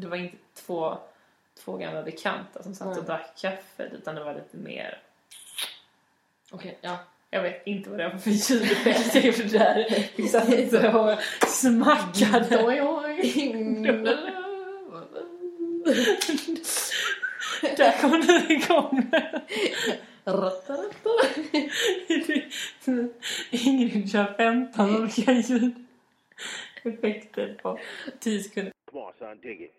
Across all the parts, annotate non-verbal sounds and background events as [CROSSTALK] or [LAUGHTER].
det var inte två, två gamla bekanta som satt och drack kaffe utan det var lite mer Okej, ja. jag vet inte vad det var för ljudeffekt jag [LAUGHS] gjorde där. Vi satt inte och [LAUGHS] smackade. Oj, oj. [LAUGHS] Där kom du igång. Ingrid kör 15 olika ljudeffekter på 10 sekunder. Come on, son, dig it.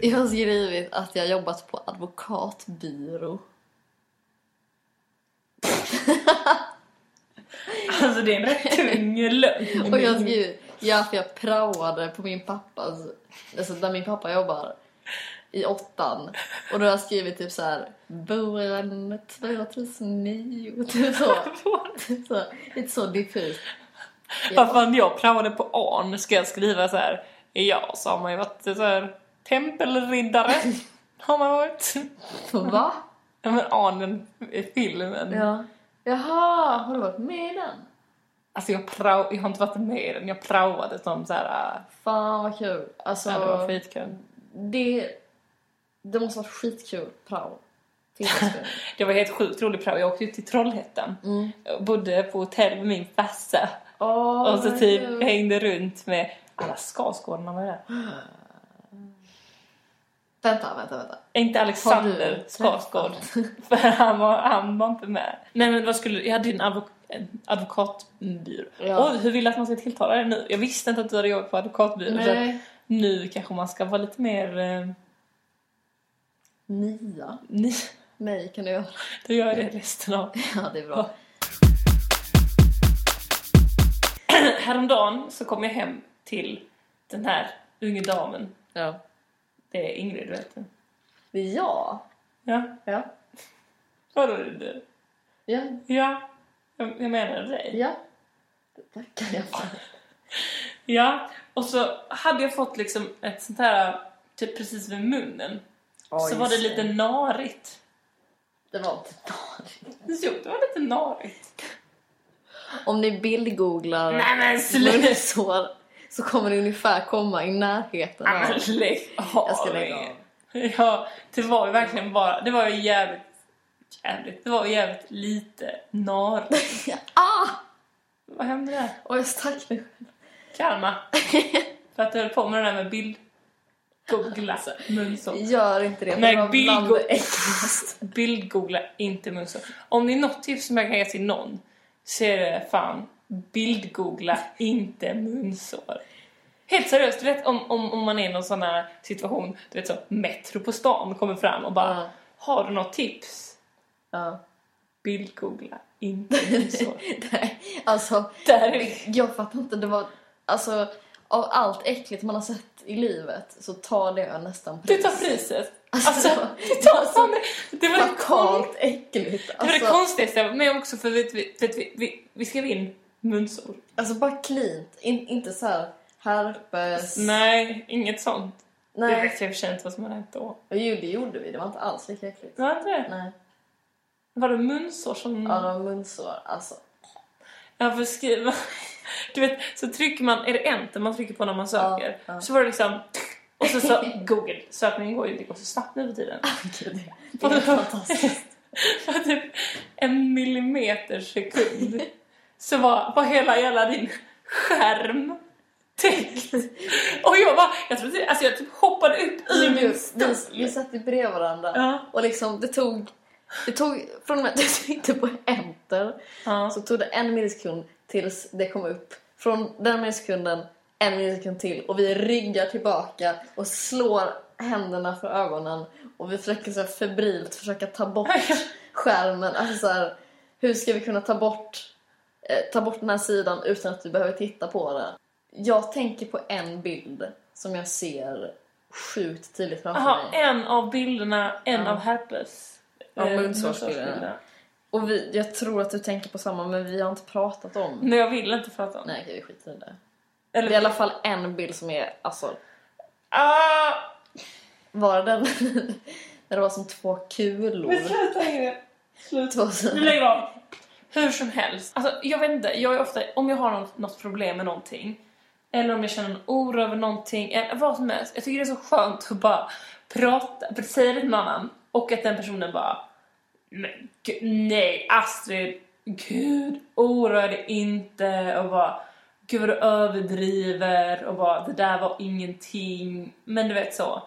Jag har skrivit att jag jobbat på advokatbyrå. [LAUGHS] Alltså det är en rätt tung lögn. Och jag har skrivit, ja för jag praoade på min pappas, alltså där min pappa jobbar, i åttan. Och då har jag skrivit typ så här, våren 2009, [LAUGHS] typ så. Typ så. Lite så diffust. Vad fan jag praoade på ARN ska jag skriva så här. Ja, så har man ju varit så här tempelriddare. [LAUGHS] har man varit. Va? Ja men ARN, den filmen. Ja. Jaha, har du varit med i den? Alltså jag, prao, jag har inte varit med i den, jag praoade som så här. Fan vad kul. Alltså, Ja, det var skitkul. det, det måste ha varit skitkul prao. [LAUGHS] Det var helt sjukt rolig prao. Jag åkte ut till Trollhättan. Mm. Bodde på hotell med min farsa. Åh, och så typ hängde runt med alla Skarsgårdarna var där. [GASPS] [GASPS] Vänta, vänta, vänta. Inte Alexander du Skarsgård. [LAUGHS] För han var, han var inte med. Nej men vad skulle Jag hade en advok en advokatbyrå. Ja. Oj, hur vill du att man ska tilltala dig nu? Jag visste inte att du hade jobbat på advokatbyrå. Nej. nu kanske man ska vara lite mer... Eh, Nia. ni, Nej, kan du göra? då gör det resten av... [LAUGHS] Ja, det är bra. [CLEARS THROAT] Häromdagen så kom jag hem till den här unge damen. Ja. Det är Ingrid, vet du. Det är jag. Ja. Ja. Vadå är det du? Ja. Ja. Jag, jag menar dig. Ja. Det tackar jag för. Ja, och så hade jag fått liksom ett sånt här, typ precis vid munnen. så var det lite narigt. Det var inte narigt. Jo, det var lite narigt. Om ni bildgooglar Nej men sluta! munsår så kommer det ungefär komma i närheten av... men lägg av. Jag ska lägga av. Ja, det var ju verkligen bara, det var ju jävligt, jävligt, det var ju jävligt lite narigt. [LAUGHS] Ah! Vad hände där? Och jag stack mig själv. Karma. [LAUGHS] För att du höll på med det där med bild... Googla munsår. Gör inte det. Nej, bildgo-. Bildgoogla inte munsår. Om det är något tips som jag kan ge till någon så är det fan bildgoogla inte munsår. Helt seriöst, du vet om, om, om man är i någon sån här situation, du vet så Metro på stan kommer fram och bara Ja. Har du något tips? Ja. Bildgoogla inte munsår. [LAUGHS] Nej, alltså Där jag fattar inte. Det var, alltså av allt äckligt man har sett i livet så tar det nästan Du pris. tar priset. Alltså, Alltså, [LAUGHS] du tar alltså, fan det. Det var det, kon- äckligt. det, var det Alltså, konstigaste, men också för vi, vi, vi, vi skrev in munsår. alltså bara cleant. In, inte så här herpes. Nej, inget sånt. Det Nej. vet jag för inte vad som hade hänt då. Jo, det gjorde vi. Det var inte alls lika äckligt. Var det inte det? Nej. Var det munsår som... Ja, det var munsår. Alltså. Jag får skriva... [LAUGHS] Du vet, så trycker man... Är det enter man trycker på när man söker? Ja, ja. Så var det liksom... [LAUGHS] Och så, så Google. Sökningen går ju inte går så snabbt nu för tiden. Gud, det, det är fantastiskt. [LAUGHS] För typ en millimeter sekund så var, var hela jävla din skärm täckt. Och jag bara... Jag trodde... Alltså jag typ hoppade upp ur Vi, min vi, stol. vi satt ju bredvid varandra. Ja. Och liksom, det tog... Det tog från och med [LAUGHS] att jag tryckte på enter Ja. så tog det en millisekund tills det kom upp. Från den millisekunden en millisekund till och vi ryggar tillbaka och slår händerna för ögonen och vi försöker så febrilt försöka ta bort [LAUGHS] skärmen. Alltså så här, hur ska vi kunna ta bort, ta bort den här sidan utan att du behöver titta på den? Jag tänker på en bild som jag ser sjukt tydligt framför Jaha, mig. en av bilderna, en Ja. av herpes. Ja, eh, munsårsbilderna. Och vi, jag tror att du tänker på samma men vi har inte pratat om. Men jag vill inte prata om det. Nej, okej, vi skiter i det. Eller, Det är i alla fall en bild som är, alltså, Ah! Var det den [LAUGHS] när det var som två kulor? sluta Ingrid. Sluta. Nu lägger jag av. Hur som helst. Alltså, jag vet inte. Jag är ofta, om jag har något, något problem med någonting. Eller om jag känner en oro över någonting. Eller vad som helst. Jag tycker det är så skönt att bara prata. Säga det till någon annan. Och att den personen bara. Men gud, nej Astrid. Gud. Oroa dig inte. Och bara. Gud vad du överdriver. Och bara. Det där var ingenting. Men du vet så.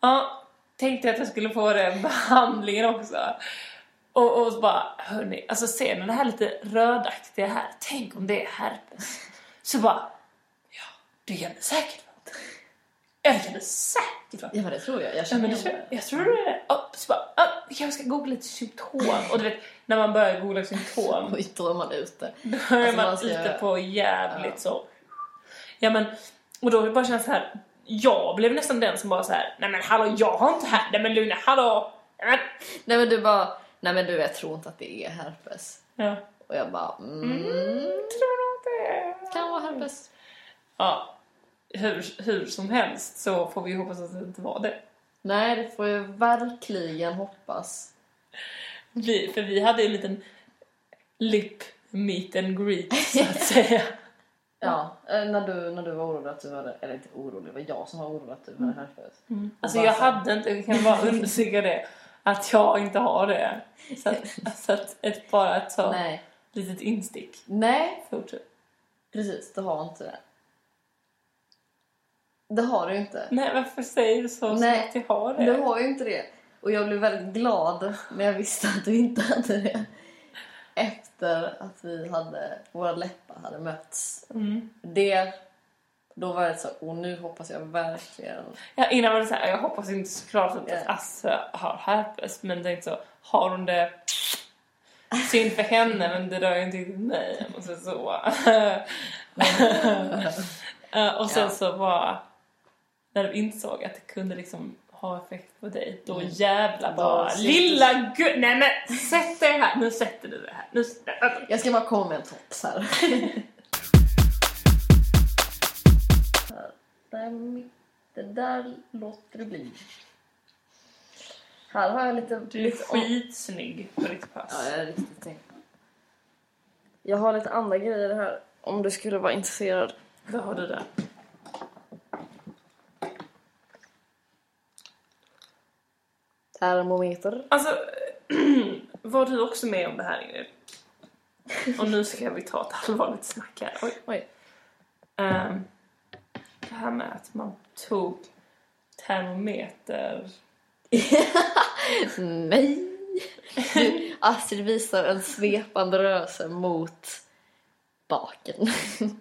Ja. Tänkte att jag skulle få den [LAUGHS] behandlingen också. Och, och så bara, hörni, alltså ser ni det här lite rödaktiga här? Tänk om det är herpes. Så bara, ja, det kan det säkert vara. Ja, det kan det säkert vara. Ja men det tror jag. Jag Ja, men det tror, jag tror det är oh, Så bara, ah, vi kanske ska googla lite symptom. Och du vet, när man börjar googla symptom, [LAUGHS] Oj, då är man ute. då är Alltså, man man ska- ute på jävligt Ja. så. Ja men, och då bara känns så här. Jag blev nästan den som bara så här, nej men hallå, jag har inte här, nej men lugna, hallå. Nej, men. Nej men du bara, nej men du jag tror inte att det är herpes. Ja. Och jag bara, mm, Tror du det? kan vara herpes. Ja, hur, hur som helst så får vi hoppas att det inte var det. Nej, det får jag verkligen hoppas. Vi, för vi hade ju en liten lip meet and greet så att [LAUGHS] säga. Ja, eh, när du, när du var orolig att du hade, eller inte orolig, det var jag som var orolig att du hade herpes. Alltså jag hade inte, jag kan bara understryka det, att jag inte har det. Så att, [LAUGHS] så att ett, bara ett så Nej. litet instick. Nej, Fortsätt. precis, du har inte det. Det har du inte. Nej, varför säger du så som Nej, att jag har det? Du har ju inte det. Och jag blev väldigt glad när jag visste att du inte hade det. Efter att vi hade, våra läppar hade mötts. Mm. Det, då var det så, och nu hoppas jag verkligen. Ja, innan var det så här, jag hoppas inte såklart att Ja. Asse har herpes, men tänkte så, har hon det synd för henne, men det rör ju inte riktigt mig. Och så, så. [LAUGHS] Eh, och sen Ja. så var när du insåg att det kunde liksom ha effekt på dig, då Mm. jävlar bara lilla gud, nej men sätt dig här, nu sätter du dig här. Nu, Jag ska bara komma med en tops här. [LAUGHS] där, det där låter det bli. Här har jag lite... du är lite skitsnygg på ditt pass. Ja, jag är riktigt tänkt. Jag har lite andra grejer här om du skulle vara intresserad. Vad har du där? Termometer. Alltså, [CLEARS THROAT] var du också med om det här Ingrid? Och nu ska vi ta ett allvarligt snack här. Oj. Oj. Ehm, det här med att man tog termometer. [LAUGHS] Nej! Du, Astrid visar en svepande rörelse mot baken. [LAUGHS]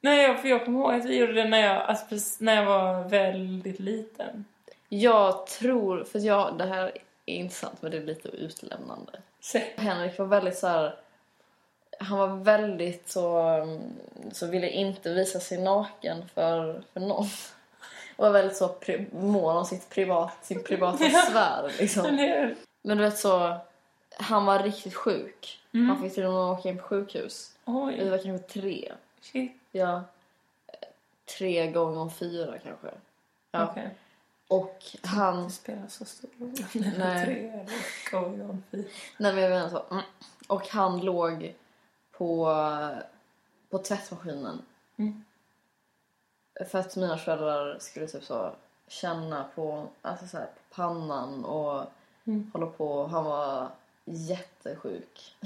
Nej, för jag kommer ihåg att vi gjorde det när jag, alltså, när jag var väldigt liten. Jag tror, för jag, det här är intressant men det är lite utlämnande. Så, Henrik var väldigt så här. Han var väldigt så, så ville inte visa sig naken för, för någon. Och var väldigt så pri, mån om sitt privat, sin privata [LAUGHS] sfär liksom. Men du vet så, han var riktigt sjuk. Mm. Han fick till och med åka in på sjukhus. Vi Oj, var kanske tre. shit. Ja. Tre gånger fyra kanske. Ja. Okej. Och han... Det spelar så stor roll. Nej. Tre going on fyra. Nej men jag menar så. Mm. Och han låg på, på tvättmaskinen. Mm. För att mina föräldrar skulle typ så känna på, alltså så här, på pannan och Mm. hålla på. Han var jättesjuk.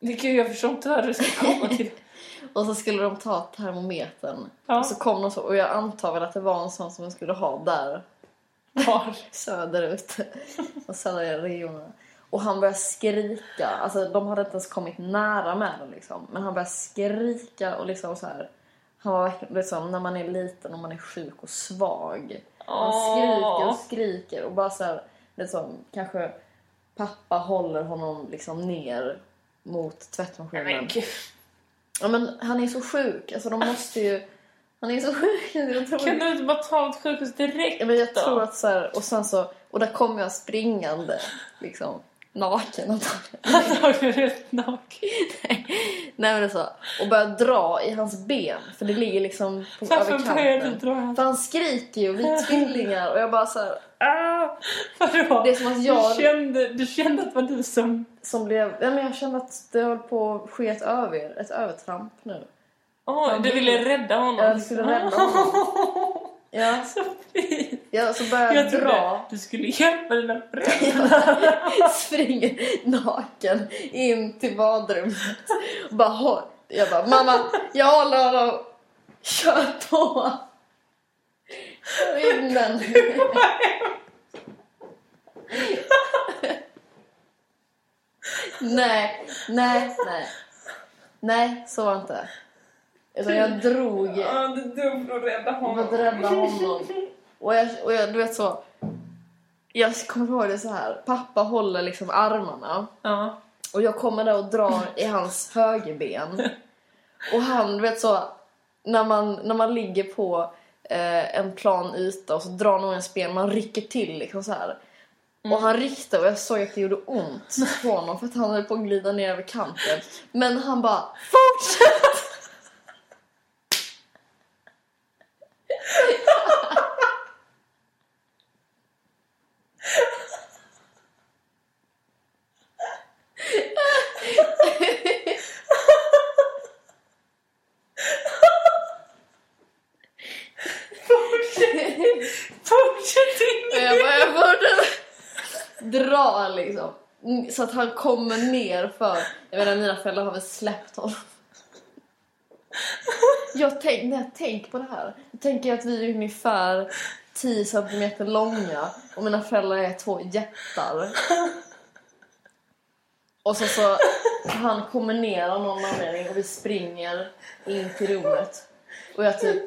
Gud, jag förstår inte hur du ska komma till [LAUGHS] Och så skulle de ta termometern. Ja. Och så kom de så, och jag antar väl att det var en sån som jag skulle ha där Var? [LAUGHS] söderut. Och södra regionerna. Och han började skrika. Alltså de hade inte ens kommit nära med det liksom. Men han började skrika och liksom så här. Han var verkligen liksom när man är liten och man är sjuk och svag. Han skriker och skriker och bara så här. Liksom, kanske pappa håller honom liksom ner mot tvättmaskinen. Ja men han är så sjuk. Alltså de måste ju... Han är så sjuk. Jag tror, Kan du inte bara ta ett sjukhus direkt ja, men jag då? tror att så här, och sen så... Och där kommer jag springande liksom. Naken [LAUGHS] antagligen. Helt naken. Nej men det är så. Och börjar dra i hans ben. För det ligger liksom på, över kanten. För han skriker ju och vi tvillingar och jag bara så här, Ah! [LAUGHS] Vadå? Det är som att jag- Du kände, du kände att det var du som... som blev, ja, men jag kände att det höll på att ske ett, över, ett övertramp nu. Åh, Han du vill- ville rädda honom. Jag skulle rädda honom. [LAUGHS] Ja, [LAUGHS] Så fint. ja så börjar jag Jag trodde dra, du skulle hjälpa dina [LAUGHS] föräldrar. springer naken in till badrummet och bara håll. Jag bara, mamma, jag håller honom. Kör på. Kör in den. [LAUGHS] Nej, nej, nej. Nej, så var det inte. Utan jag drog Ja, du dog för att rädda för honom. att rädda honom. Och jag, och jag, du vet så. Jag kommer ihåg det så här. Pappa håller liksom armarna. Ja. Och jag kommer där och drar i hans högerben. Och han, du vet så. När man, när man ligger på eh, en plan yta och så drar någon ens ben, man rycker till liksom så här. Och han ryckte och jag såg att det gjorde ont på honom för att han höll på att glida ner över kanten. Men han bara! Fortsätt Och in. jag bara, jag borde dra liksom. Mm, Så att han kommer ner för, jag menar mina föräldrar har väl släppt honom. Jag tänk, när jag tänker på det här, jag tänker att vi är ungefär 10 centimeter långa och mina föräldrar är två jättar. Och så så, han kommer ner av någon anledning och vi springer in till rummet. Och jag typ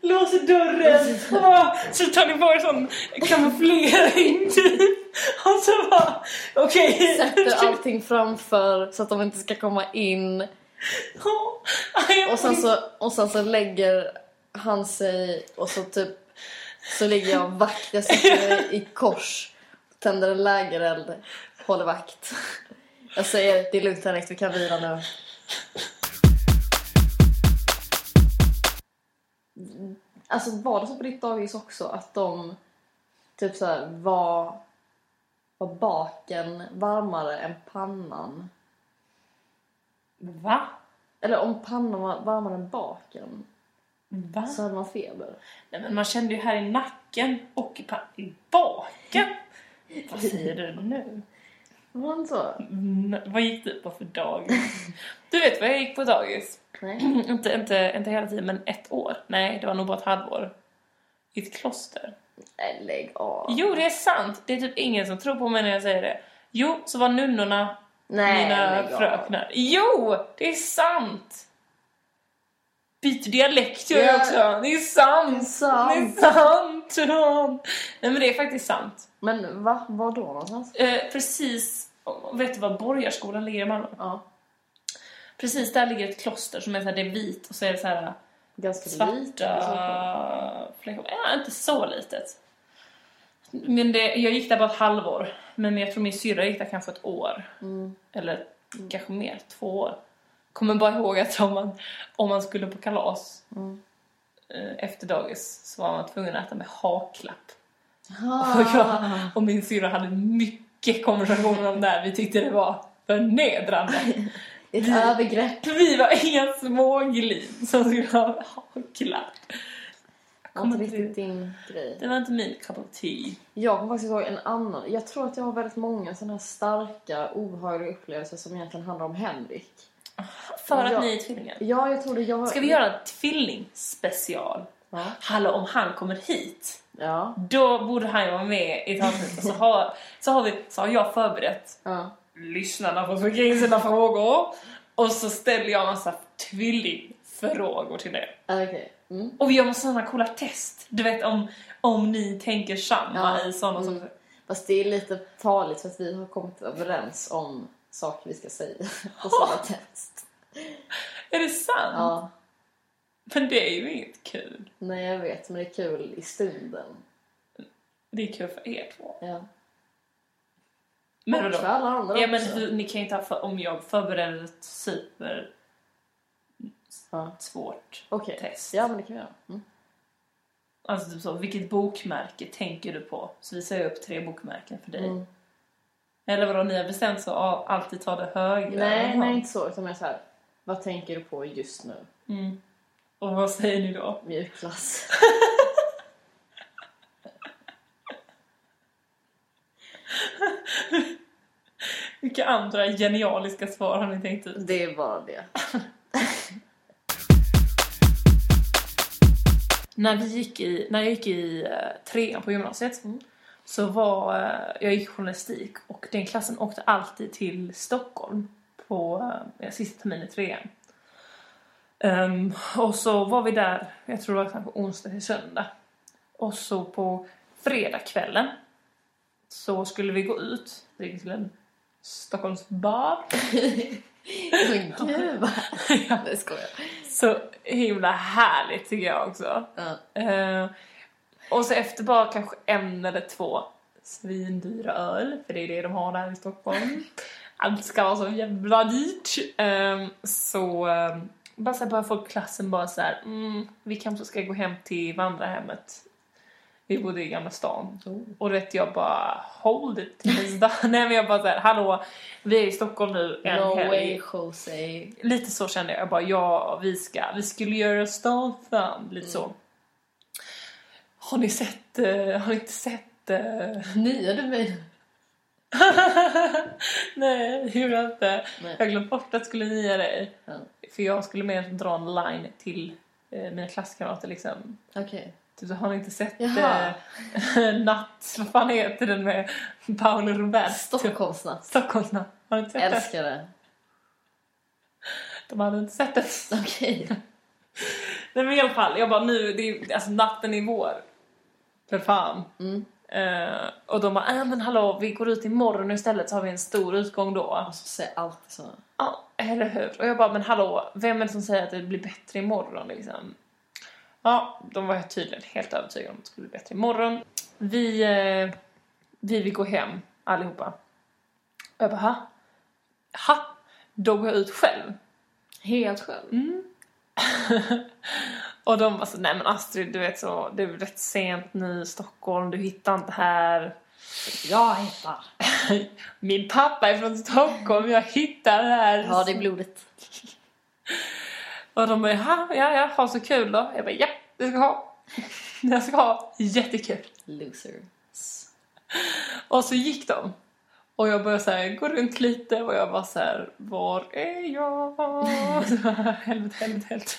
Låser dörren. Ah, Så tar ni på er sån kamouflering typ. [LAUGHS] Och så bara, okej. sätter [LAUGHS] allting framför så att de inte ska komma in. Och sen så, och sen så lägger han sig och så typ så ligger jag vakt. Jag sitter i kors, tänder en lägereld, håller vakt. Jag säger det är lugnt Henrik, vi kan vila nu. Alltså var det så på ditt dagis också att de typ så här var, var baken varmare än pannan? Va? Eller om pannan var varmare än baken Va? så hade man feber. Nej, men man kände ju här i nacken och i, i baken. [LAUGHS] Vad säger du nu? Var det så? Mm, vad gick du på för dag? Du vet vad jag gick på dagis? Nej. [CLEARS THROAT] inte, inte, inte hela tiden, men ett år. Nej, det var nog bara ett halvår. I ett kloster. Nej, lägg av. Jo, det är sant. Det är typ ingen som tror på mig när jag säger det. Jo, så var nunnorna Nej, mina fröknar. Jo, det är sant! Byter dialekt gör Ja. jag också. Det är sant! Det är sant. Det är sant! sant. Nej men det är faktiskt sant. Men va? Var då någonstans? Eh, precis, vet du var Borgarskolan ligger i Malmö? Ja. Precis där ligger ett kloster som är så här, det är vit och så är det så här Ganska svarta fläckar. Ja, inte så litet. Men det, jag gick där bara ett halvår. Men jag tror min syrra gick där kanske ett år. Mm. Eller kanske mer, två år. Kommer bara ihåg att om man, om man skulle på kalas Mm. eh, efter dagis så var man tvungen att äta med haklapp. Ah. Och, jag, och min syrra hade mycket konversationer om det här. Vi tyckte det var förnedrande. Ett övergrepp. Vi var inga småglin som skulle ha haklapp. Det var inte riktigt din grej. Det var inte min cup of tea. Jag kommer faktiskt ihåg en annan. Jag tror att jag har väldigt många sådana här starka, obehagliga upplevelser som egentligen handlar om Henrik. För att ni är tvillingar. Ja, jag tror det. Jag... Ska vi göra en tvillingspecial? Ja. Hallå, om han kommer hit, Ja. då borde han ju vara med i ett avsnitt. Och så har, så, har vi, så har jag förberett ja. Lyssnarna får skicka in sina frågor. Och så ställer jag massa tvillingfrågor till er. Ah, Okej. Mm. Och vi gör massa sådana coola test. Du vet om, om ni tänker samma Ja, i sådana mm. som... Fast det är lite farligt för att vi har kommit överens om saker vi ska säga [LAUGHS] på sådana test. Är det sant? Ja. Men det är ju inget kul. Nej, jag vet, men det är kul i stunden. Det är kul för er två. Ja. Men vadå? alla andra Ja men också. hur, ni kan ju inte ha för, om jag förbereder ett super Ja. svårt Okej. test. Ja, men det kan vi göra. Mm. Alltså typ så, vilket bokmärke tänker du på? Så visar jag upp tre bokmärken för dig. Mm. Eller vadå, ni har bestämt så att alltid ta det högra? Nej, Jaha. nej, inte så. Utan mer så här. Vad tänker du på just nu? Mm. Och vad säger ni då? Mjukglass. [LAUGHS] [LAUGHS] Vilka andra genialiska svar har ni tänkt ut? Det är bara det. [LAUGHS] När, vi gick i, när jag gick i uh, trean på gymnasiet Mm. så var eh, jag gick journalistik och den klassen åkte alltid till Stockholm på uh, sista terminen i trean. Ehm, och så var vi där, jag tror det var kanske onsdag till söndag. Och så på fredagskvällen så skulle vi gå ut, till en Stockholms bar. [LAUGHS] Men gud vad... [LAUGHS] Ja. Nej, skojar. Så himla härligt tycker jag också. Eh, och så efter bara kanske en eller två svindyra öl, för det är det de har där i Stockholm. Allt ska vara så jävla dyrt. Eh, så eh, bara så här börjar folk klassen bara så här, mm, vi kanske ska gå hem till vandrarhemmet. Vi bodde i Gamla stan. Oh. Och vet jag bara, hold it. [LAUGHS] Nej men jag bara såhär, hallå, vi är i Stockholm nu en No helg. way, Jose. Lite så kände jag. Jag bara, ja, vi ska, vi skulle göra fun. Lite så. Har ni sett, eh, har ni inte sett... eh, Nya du mig? [LAUGHS] Nej, gjorde jag inte. Nej. Jag glömde bort att jag skulle nia dig. Ja. För jag skulle mer dra en line till eh, mina klasskamrater liksom. Okej. Typ så har ni inte sett Jaha. eh, [LAUGHS] Natt, vad fan heter den med Paolo Roberto? Stockholmsnatt. Stockholmsnatt. Har ni inte sett? Älskar det. De hade inte sett den. Okej. [LAUGHS] Nej men i alla fall, jag bara nu, det är alltså natten i vår. För fan. Mm. Eh, och de bara, äh, men hallå, vi går ut imorgon istället så har vi en stor utgång då. Alltså, säger alltid så. Ja, eller hur? Och jag bara, men hallå, vem är det som säger att det blir bättre imorgon liksom? Ja, de var tydligen helt övertygade om att det skulle bli bättre imorgon. Vi, eh, vi vill gå hem allihopa. Och jag bara, ha? Ha? Då går jag ut själv. Helt själv. Mm. [LAUGHS] och de var så, nej men Astrid, du vet så, det är rätt sent nu i Stockholm, du hittar inte här. Jag hittar. [LAUGHS] Min pappa är från Stockholm, jag hittar här. Ja, det är blodigt. Och de bara, ja, ja, ja, ha så kul då. Jag bara, ja, det ska jag ha. [LAUGHS] Jag ska ha jättekul. Loser. Och så gick de. Och jag började så här, gå runt lite och jag var så här, var är jag? [LAUGHS] helvete, helvete, helvete.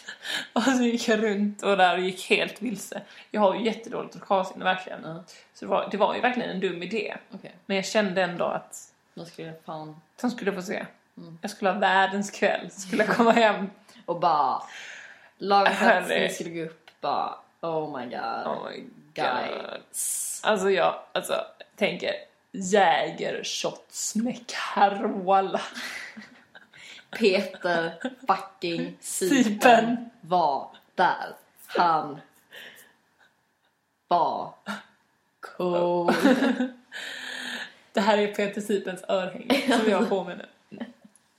Och så gick jag runt och där och gick helt vilse. Jag har ju jättedåligt lokalsinne verkligen. Ja, Så det var, det var ju verkligen en dum idé. okej. Men jag kände ändå att Nu skulle fan... de skulle få se. Mm. Jag skulle ha världens kväll. Skulle jag komma hem. Och bara... Ni skulle gå upp bara... Oh my god. Oh my god. Alltså jag alltså, tänker Jägershots med Carola. [LAUGHS] Peter fucking. Sipen var där. Han var cool. [LAUGHS] Det här är Peter Sipens örhänge som jag har på mig nu.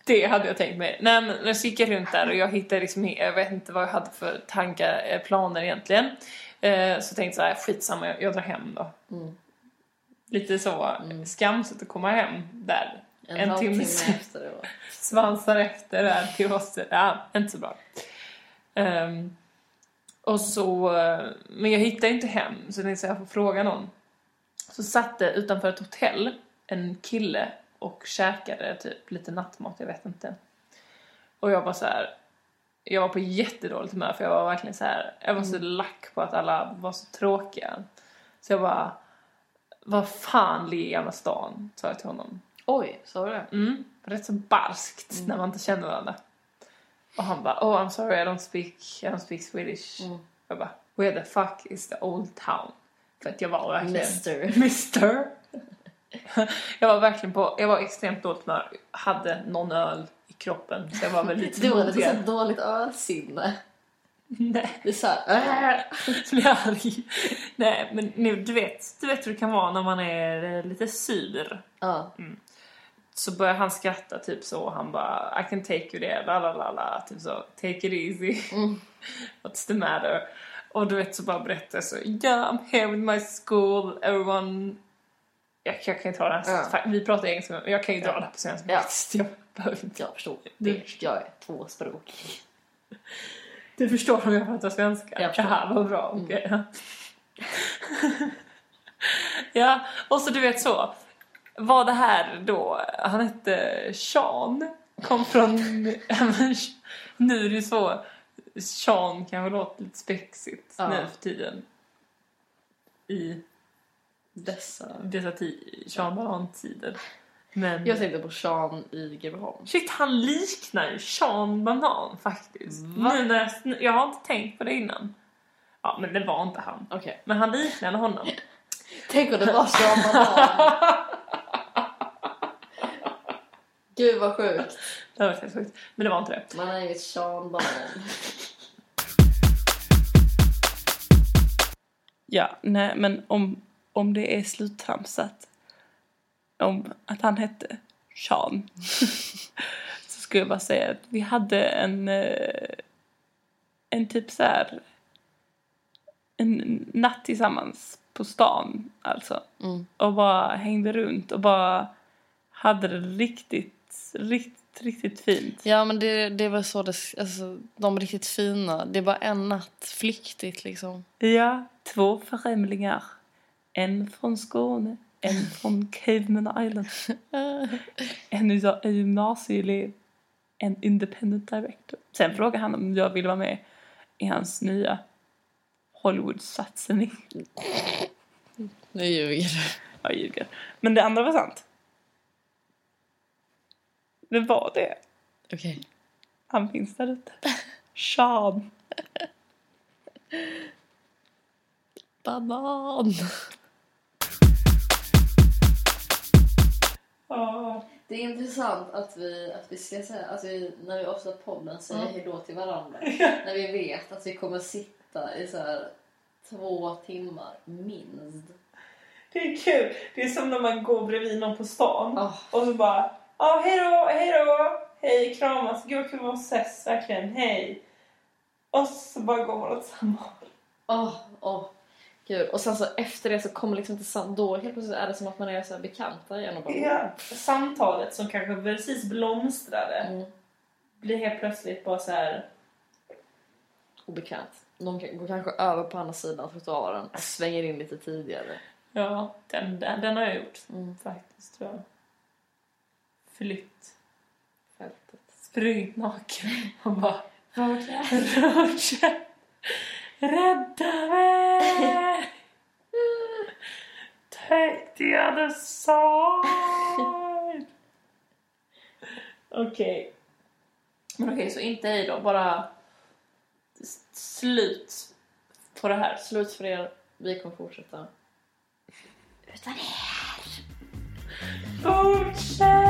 Det hade jag tänkt mig. Nej men så gick jag runt där och jag hittade liksom, jag vet inte vad jag hade för tankar, eh, planer egentligen. Eh, Så tänkte jag så här, skitsamma, jag, jag drar hem då. Mm. Lite så skamset att komma hem där. En, En halvtimme timme [LAUGHS] efter det var. svansar efter där till oss. Ja, inte så bra. Ehm, och så, eh, men jag hittade inte hem så jag tänkte jag får fråga någon. Så satt det utanför ett hotell en kille och käkade typ lite nattmat, jag vet inte. Och jag var så här. Jag var på jättedåligt humör för jag var verkligen så här. Jag var så lack på att alla var så tråkiga. Så jag bara, vad fan ligger i Gamla stan? Sa jag till honom. Oj, sa du det? Mm, rätt så barskt när man inte känner varandra. Och han bara, oh I'm sorry I don't speak, I don't speak Swedish. Mm. Jag bara, where the fuck is the old town? För att jag var verkligen... Mister. Mister. Jag var verkligen på, jag var extremt dåligt humör. Hade någon öl i kroppen så jag var väl lite [LAUGHS] Du modigare. så dåligt ölsinne. Nej, Det är såhär... Äh. [LAUGHS] blir arg. Nej, men nu, du vet, du vet hur det kan vara när man är eh, lite sur. Ja. så börjar han skratta typ så. Han bara I can take you there, la la la la. Typ så, take it easy. Mm. [LAUGHS] What's the matter? Och du vet så bara berättar jag så, yeah I'm here with my school, everyone... Jag, jag kan ju ta det här, Ja. vi pratar engelska men jag kan ju dra Ja. det här på svenska. Ja. [LAUGHS] Jag behöver inte. Jag förstår. Du- Det, jag är tvåspråkig. Du förstår om jag pratar svenska? Jag förstår. Mm. Jaha, vad bra. okej, ja. [LAUGHS] ja, och så du vet så. Var det här då, han hette Sean, kom från, [LAUGHS] nu är det ju så, Sean kanske låter lite spexigt Ja. nu för tiden. I Dessa... dessa Sean Banan-tider. Men... Jag tänkte på Sean i Greveholm. Shit, han liknar ju Sean Banan faktiskt. Va? Nu när jag, jag har inte tänkt på det innan. Ja, men det var inte han. Okej. Men han liknade honom. Tänk om det var Sean Banan. [LAUGHS] Gud vad sjukt. Det var helt sjukt. Men det var inte det. Man har inget Sean Banan. Ja, nej, men om, om det är sluttramsat om att han hette Sean [LAUGHS] så skulle jag bara säga att vi hade en eh, en typ så här en natt tillsammans på stan alltså Mm. och bara hängde runt och bara hade det riktigt, riktigt, riktigt fint. Ja men det, det var så det, alltså de riktigt fina. Det var en natt flyktigt liksom. Ja, två främlingar. En från Skåne, en [LAUGHS] från Cayman Island. En gymnasieelev, en independent director. Sen frågade han om jag ville vara med i hans nya Hollywood-satsning. Nu ljuger du. Jag ljuger. Men det andra var sant. Det var det. Okej. Han finns där ute. Sean. [LAUGHS] Banan. Oh. Det är intressant att vi, att vi ska säga, alltså vi, när vi avslutar podden säger Mm. hejdå till varandra. [LAUGHS] när vi vet att vi kommer sitta i så här två timmar minst. Det är kul. Det är som när man går bredvid någon på stan. Oh, Och så bara, ja hej då, hej då, hej kramas, gud vad kul att ses, verkligen, hej. Och så bara går man åt samma håll. oh, oh. Gud. Och sen så efter det så kommer liksom inte sam- då helt plötsligt är det som att man är så bekanta igen och bara Ja, samtalet som kanske precis blomstrade mm, blir helt plötsligt bara så här. Någon kan- går kanske över på andra sidan trottoaren och svänger in lite tidigare. ja, den, den, den har jag gjort Mm, faktiskt tror jag. Flytt, fältet. sprungit naken [LAUGHS] och bara Roger. Roger, rädda mig! take the other side. okej. Okay. Men okej, okay, så inte hej då. Bara slut på det här. Slut för er. Vi kommer fortsätta. Utan er! Fortsätt!